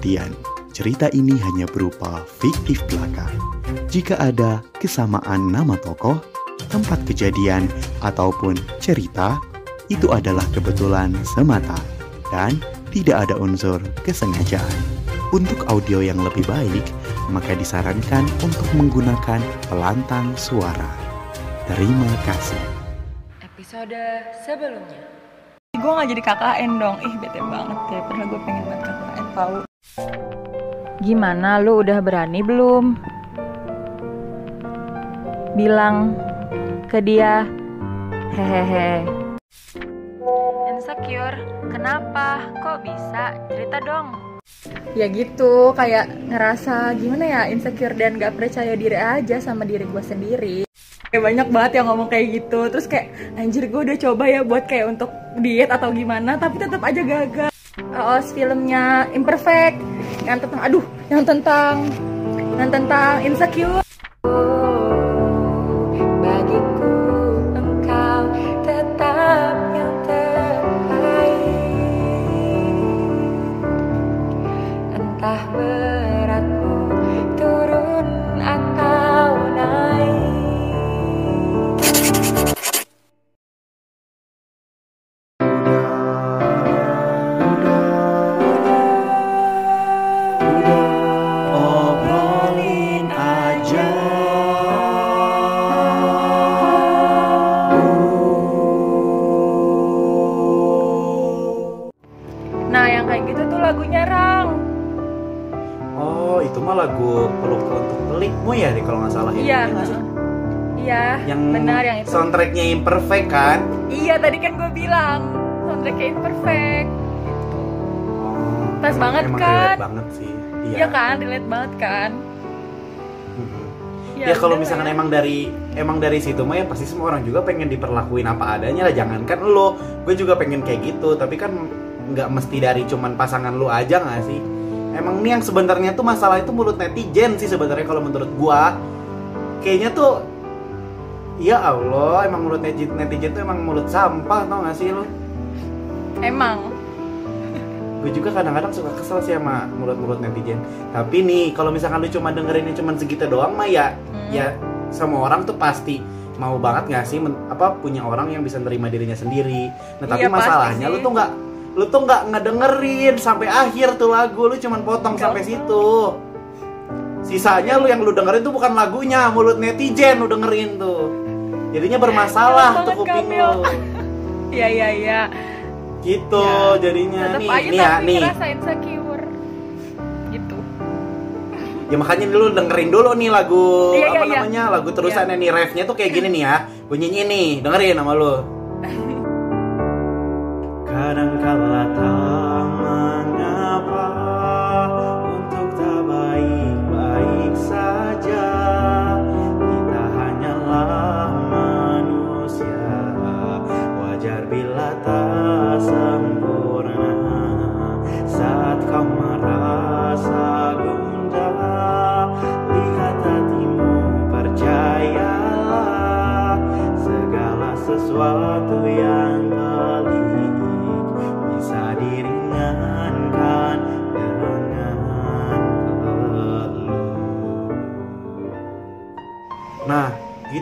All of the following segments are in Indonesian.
perhatian, cerita ini hanya berupa fiktif belaka. Jika ada kesamaan nama tokoh, tempat kejadian, ataupun cerita, itu adalah kebetulan semata dan tidak ada unsur kesengajaan. Untuk audio yang lebih baik, maka disarankan untuk menggunakan pelantang suara. Terima kasih. Episode sebelumnya. gue gak jadi KKN dong ih bete banget ya padahal gue pengen banget KKN tau Gimana lu udah berani belum? Bilang ke dia hehehe. Insecure, kenapa? Kok bisa? Cerita dong. ya gitu kayak ngerasa gimana ya insecure dan gak percaya diri aja sama diri gue sendiri kayak banyak banget yang ngomong kayak gitu terus kayak anjir gue udah coba ya buat kayak untuk diet atau gimana tapi tetap aja gagal oh, filmnya imperfect yang tentang aduh yang tentang yang tentang insecure. Entah lagunya rang Oh, itu mah lagu peluk untuk pelikmu ya nih kalau nggak salah ya? iya sih? iya Yang benar yang itu soundtracknya imperfect kan? iya tadi kan gue bilang soundtracknya imperfect Oh, Pas emang- banget emang kan? relate banget sih. Iya. iya kan relate banget kan Mhm. Ya, kalau misalkan lah. emang dari emang dari situ mah ya pasti semua orang juga pengen diperlakuin apa adanya lah. Jangankan lo, gue juga pengen kayak gitu. Tapi kan nggak mesti dari cuman pasangan lu aja nggak sih? Emang nih yang sebenarnya tuh masalah itu mulut netizen sih sebenarnya kalau menurut gua. Kayaknya tuh Ya Allah, emang mulut netizen, netizen tuh emang mulut sampah tau gak sih lo? emang gue juga kadang-kadang suka kesel sih sama mulut-mulut netizen tapi nih kalau misalkan lu cuma dengerinnya cuma segitu doang mah ya Hmm. ya semua orang tuh pasti mau banget nggak sih men- apa punya orang yang bisa nerima dirinya sendiri nah tapi Iya, masalahnya lu tuh nggak lu tuh nggak ngedengerin sampai akhir tuh lagu lu cuma potong Nggak. sampai situ. Sisanya lu yang lu dengerin tuh bukan lagunya mulut netizen lu dengerin tuh. Jadinya bermasalah Gampang tuh kuping lu. Iya iya iya. Gitu Ya, jadinya. Nih aja nih ya nih. insecure gitu. Ya makanya dulu dengerin dulu nih lagu Iya, apa iya, iya. namanya lagu terusannya nih refnya tuh kayak gini nih ya. Bunyinya nih dengerin sama lu.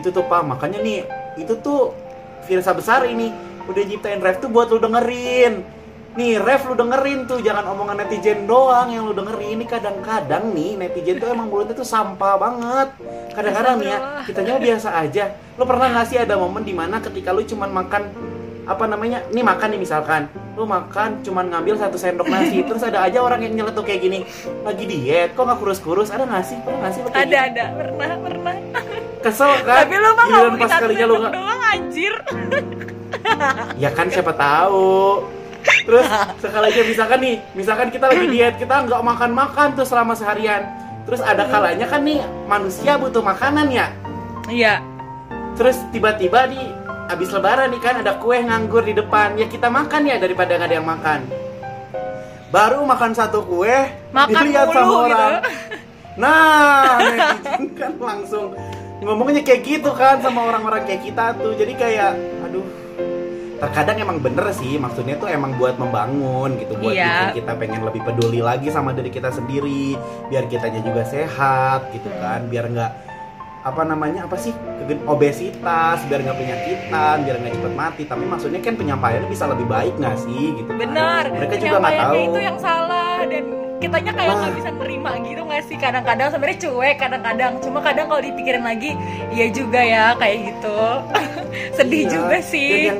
Gitu tuh Pak. Makanya nih, itu tuh Firsa besar ini udah nyiptain ref tuh buat lu dengerin. Nih, ref lu dengerin tuh, jangan omongan netizen doang yang lu dengerin. Ini kadang-kadang nih netizen tuh emang mulutnya tuh sampah banget. Kadang-kadang nih ya, kita nyawa biasa aja. Lu pernah nggak sih ada momen di mana ketika lu cuman makan apa namanya? Nih makan nih misalkan, lu makan cuman ngambil satu sendok nasi, terus ada aja orang yang nyeletuk kayak gini, lagi diet, kok nggak kurus-kurus? Ada nggak sih? Pernah nggak sih ada ada pernah pernah kesel kan? tapi lu mah ngomongin pas kalinya lu nggak doang anjir. Ya kan siapa tahu. Terus sekali aja misalkan nih misalkan kita lagi diet kita nggak makan makan tuh selama seharian. Terus ada kalanya kan nih manusia butuh makanan ya? Iya. Terus tiba-tiba nih abis lebaran nih kan ada kue nganggur di depan. Ya kita makan ya daripada nggak ada yang makan. Baru makan satu kue Makan dilihat mulu sama gitu. orang. Nah netizen kan langsung ngomongnya kayak gitu kan sama orang-orang kayak kita tuh. Jadi kayak aduh. Terkadang emang bener sih maksudnya tuh emang buat membangun gitu buat Iya. bikin kita pengen lebih peduli lagi sama diri kita sendiri biar kitanya juga sehat gitu kan biar nggak apa namanya apa sih obesitas biar nggak penyakitan biar nggak cepet mati. Tapi maksudnya kan penyampaiannya bisa lebih baik nggak sih gitu kan. benar mereka juga nggak tahu. itu yang salah dan kitanya kayak nggak bisa nerima gitu nggak sih? Kadang-kadang sebenarnya cuek kadang-kadang. Cuma kadang kalau dipikirin lagi iya juga ya kayak gitu. Sedih Iya, juga sih. Dan yang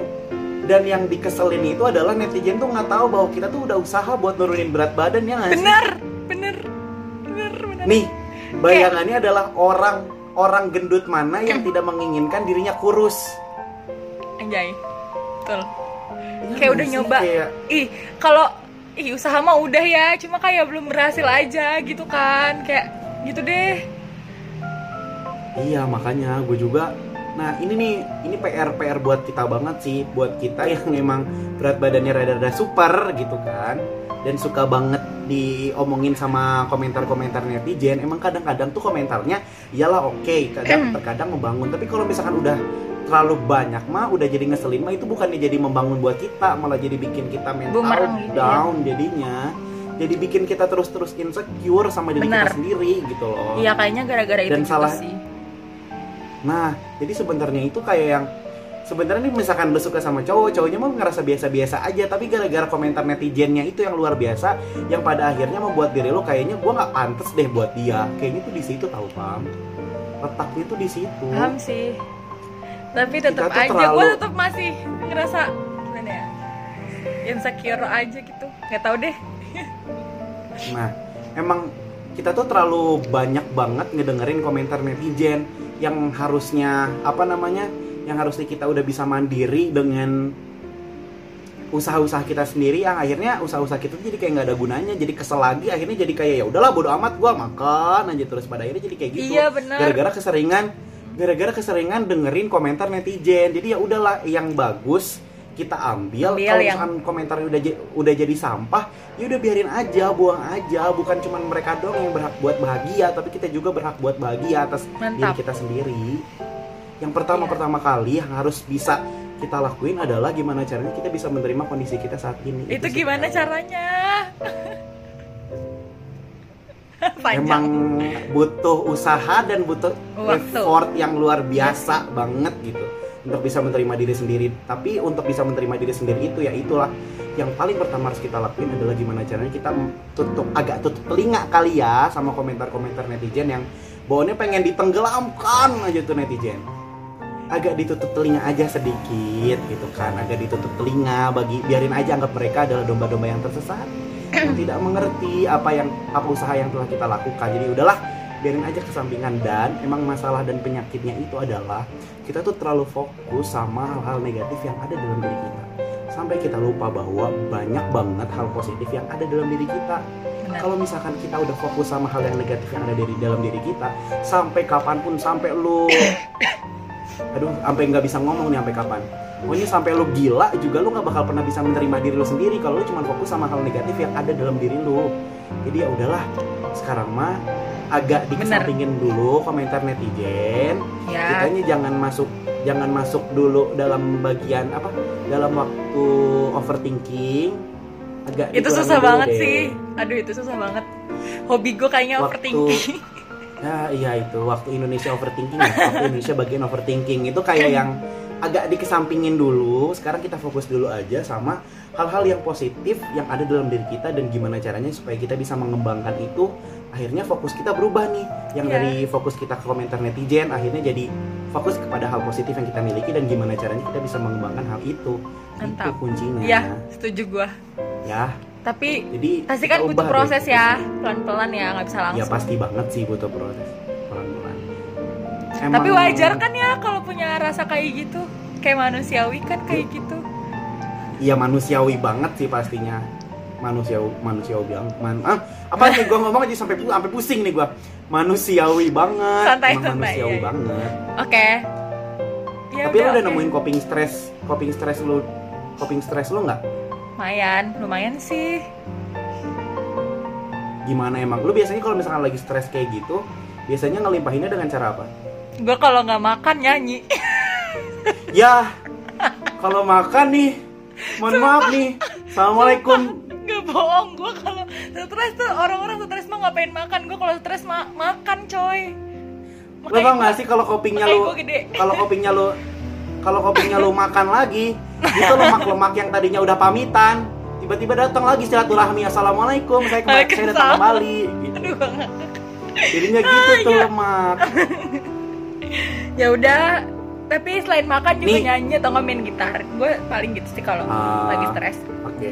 dan yang dikeselin itu adalah netizen tuh nggak tahu bahwa kita tuh udah usaha buat nurunin berat badan ya nggak sih? bener bener bener bener. Nih, bayangannya adalah orang orang gendut mana yang tidak menginginkan dirinya kurus. anjay betul. Iya Kayak udah nyoba. Kayak, ih kalau ih usaha mah udah ya cuma kayak belum berhasil aja gitu kan kayak gitu deh iya makanya gue juga. Nah ini nih ini PR PR buat kita banget sih, buat kita yang memang berat badannya rada-rada super gitu kan. Dan suka banget diomongin sama komentar-komentar netizen. Emang kadang-kadang tuh komentarnya iyalah oke, kadang terkadang membangun. Tapi kalau misalkan udah terlalu banyak mah udah jadi ngeselin mah itu bukannya jadi membangun buat kita malah jadi bikin kita mental Bumerang gitu ya. down jadinya jadi bikin kita terus-terus insecure sama diri Benar. kita sendiri gitu loh iya kayaknya gara-gara itu Dan salah- sih Nah, jadi sebenarnya itu kayak yang sebenarnya nih misalkan lu suka sama cowok, cowoknya mah ngerasa biasa-biasa aja, tapi gara-gara komentar netizennya itu yang luar biasa, yang pada akhirnya membuat diri lu kayaknya gua nggak pantas deh buat dia. Kayaknya tuh di situ tahu paham. Letaknya tuh di situ. paham sih tapi tetap aja terlalu- gue tetap masih ngerasa gimana ya insecure aja gitu. Nggak tahu deh. Nah, emang kita tuh terlalu banyak banget ngedengerin komentar netizen yang harusnya apa namanya? Yang harusnya kita udah bisa mandiri dengan usaha-usaha kita sendiri yang akhirnya usaha-usaha kita jadi kayak nggak ada gunanya. Jadi kesel lagi akhirnya jadi kayak ya udahlah bodo amat gua makan aja. Terus pada akhirnya jadi kayak gitu. Iya benar gara-gara keseringan gara-gara keseringan dengerin komentar netizen jadi ya udahlah yang bagus kita ambil, Ambil kalau yang- misalkan komentarnya udah udah jadi sampah ya udah biarin aja buang aja bukan cuman mereka doang yang berhak buat bahagia tapi kita juga berhak buat bahagia atas diri Mantap. kita sendiri yang pertama Iya. pertama kali yang harus bisa kita lakuin adalah gimana caranya kita bisa menerima kondisi kita saat ini itu sih. gimana caranya panjang Emang butuh usaha dan butuh Waktu. effort yang luar biasa banget gitu untuk bisa menerima diri sendiri. Tapi untuk bisa menerima diri sendiri itu ya itulah yang paling pertama harus kita lakuin adalah gimana caranya kita tutup agak tutup telinga kali ya sama komentar-komentar netizen yang bawahnya pengen ditenggelamkan aja tuh netizen. Agak ditutup telinga aja sedikit gitu kan, agak ditutup telinga bagi biarin aja anggap mereka adalah domba-domba yang tersesat yang tidak mengerti apa yang apa usaha yang telah kita lakukan. Jadi udahlah biarin aja kesampingan. Dan emang masalah dan penyakitnya itu adalah kita tuh terlalu fokus sama hal-hal negatif yang ada dalam diri kita. Sampai kita lupa bahwa banyak banget hal positif yang ada dalam diri kita. Kalau misalkan kita udah fokus sama hal yang negatif yang ada dari dalam diri kita sampai kapan pun sampai lu aduh sampai nggak bisa ngomong nih sampai kapan pokoknya sampai lu gila juga lu nggak bakal pernah bisa menerima diri lu sendiri kalau lu cuma fokus sama hal negatif yang ada dalam diri lu. Jadi ya udahlah sekarang mah agak dikesampingin dulu komentar netizen. Ya. Kitanya jangan masuk jangan masuk dulu dalam bagian apa dalam waktu overthinking. Agak itu susah banget deh. sih. Aduh itu susah banget. Hobi gue kayaknya Waktu- overthinking. Ya iya itu waktu Indonesia overthinking ya. Waktu Indonesia bagian overthinking. Itu kayak yang agak dikesampingin dulu. Sekarang kita fokus dulu aja sama hal-hal yang positif yang ada dalam diri kita dan gimana caranya supaya kita bisa mengembangkan itu. Akhirnya fokus kita berubah nih. Yang Iya. dari fokus kita ke komentar netizen akhirnya jadi fokus kepada hal positif yang kita miliki dan gimana caranya kita bisa mengembangkan hal itu. Mantap. Itu kuncinya. ya setuju gue Ya, tapi jadi pasti kan butuh deh. proses ya pelan-pelan ya nggak bisa Ya langsung pasti banget sih butuh proses pelan-pelan. Tapi Emang- wajar kan ya kalau punya rasa kayak gitu. Kayak manusiawi kan kayak gitu. Iya manusiawi banget sih pastinya. Manusiawi manusiawi banget man ah, apa nih gue ngomong aja sampai sampai pusing nih gue manusiawi banget. Santai, santai, manusiawi iya. banget. Oke. Ya tapi lu udah oke. nemuin coping stress coping stress lu coping stress lu nggak? Lumayan lumayan sih. Gimana emang? Lu biasanya kalau misalkan lagi stres kayak gitu biasanya ngelimpahinnya dengan cara apa gue kalau nggak makan nyanyi. Ya kalau makan nih mohon maaf nih. Assalamualaikum. Gak bohong, gue kalau stres tuh orang-orang stres mah ngapain makan. Gue kalau stres ma makan coy. Lo tau gak sih kalau kopinya gede. kalau kopinya lu kalau kopinya lu makan lagi itu lemak-lemak yang tadinya udah pamitan tiba-tiba datang lagi silaturahmi. Assalamualaikum saya kembali saya datang kembali. Gitu. Aduh gue jadinya gitu tuh lemak Ya udah tapi selain makan juga Nih. nyanyi atau nggak main gitar Gue paling gitu sih kalau Ah. lagi stres Oke.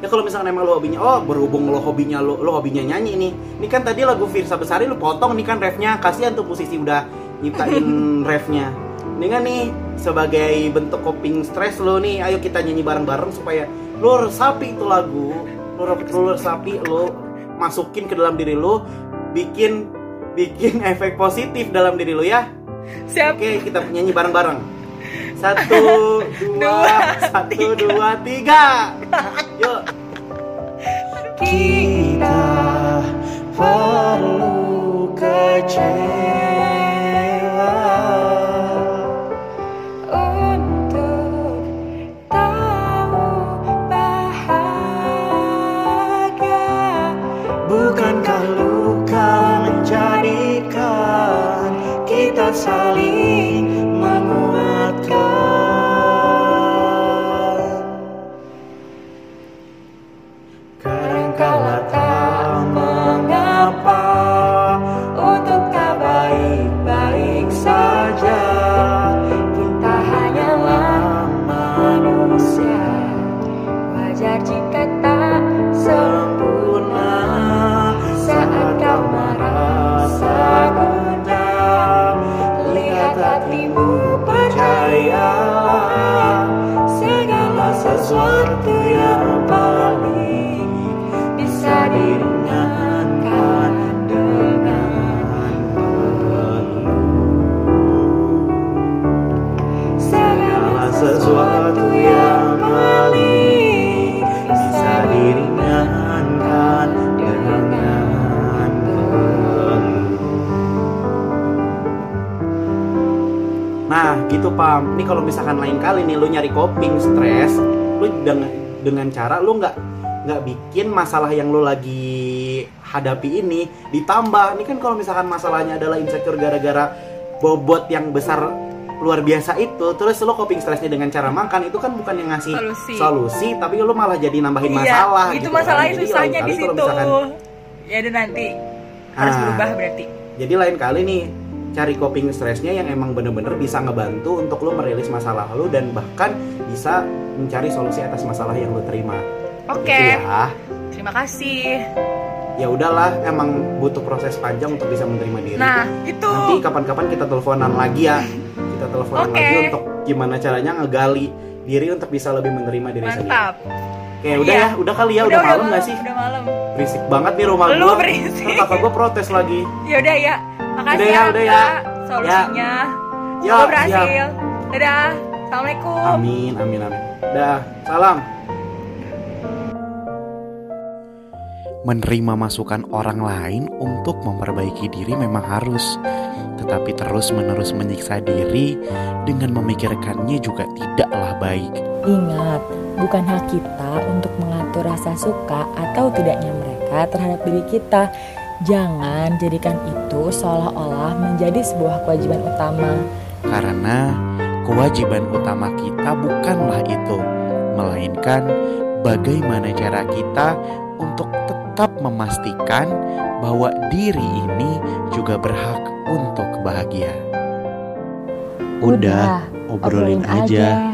Ya kalau misalkan emang lo hobinya, oh berhubung lo hobinya lo, lo hobinya nyanyi nih. Ini kan tadi lagu Firsa Besari lo potong nih kan refnya. Kasihan tuh posisi udah nyiptain refnya. Ini kan nih sebagai bentuk coping stress lo nih, ayo kita nyanyi bareng-bareng supaya lo resapi itu lagu, lo, lo resapi, lo masukin ke dalam diri lo, bikin bikin efek positif dalam diri lo ya. Siap Oke, kita nyanyi bareng-bareng. Satu, dua, satu, dua, tiga. Yuk. Kita perlu kecewa lu nyari coping stres, lu dengan dengan cara lu nggak nggak bikin masalah yang lu lagi hadapi ini ditambah. Ini kan kalau misalkan masalahnya adalah insecure gara-gara bobot yang besar luar biasa itu, terus lu coping stresnya dengan cara makan itu kan bukan yang ngasih Solusi. solusi, tapi lu malah jadi nambahin Iya, masalah. itu gitu kan. masalahnya Jadi susahnya di situ. misalkan- Ya udah nanti harus Ah. berubah berarti. Jadi lain kali nih cari coping stresnya yang emang bener-bener bisa ngebantu untuk lo merilis masalah lo dan bahkan bisa mencari solusi atas masalah yang lo terima. Oke. Gitu ya. Terima kasih. Ya udahlah, emang butuh proses panjang untuk bisa menerima diri. Nah, itu. Nanti kapan-kapan kita teleponan lagi ya. Kita teleponan Oke. lagi untuk gimana caranya ngegali diri untuk bisa lebih menerima diri sendiri. Mantap. Oke, udah Iya. ya, udah kali ya, udah, malam nggak sih? Udah malam. Berisik banget nih rumah Lu gua. berisik. Kakak gua protes lagi. Ya udah ya. Makasih Udah ya, ya, udah ya. Kak, solusinya. Ya, Semoga berhasil. Dadah. Assalamualaikum. Amin, amin, amin. Dah, salam. Menerima masukan orang lain untuk memperbaiki diri memang harus, tetapi terus-menerus menyiksa diri dengan memikirkannya juga tidaklah baik. Ingat, bukan hak kita untuk mengatur rasa suka atau tidaknya mereka terhadap diri kita. Jangan jadikan itu seolah-olah menjadi sebuah kewajiban utama. Karena kewajiban utama kita bukanlah itu, melainkan bagaimana cara kita untuk tetap memastikan bahwa diri ini juga berhak untuk bahagia. Udah, obrolin aja.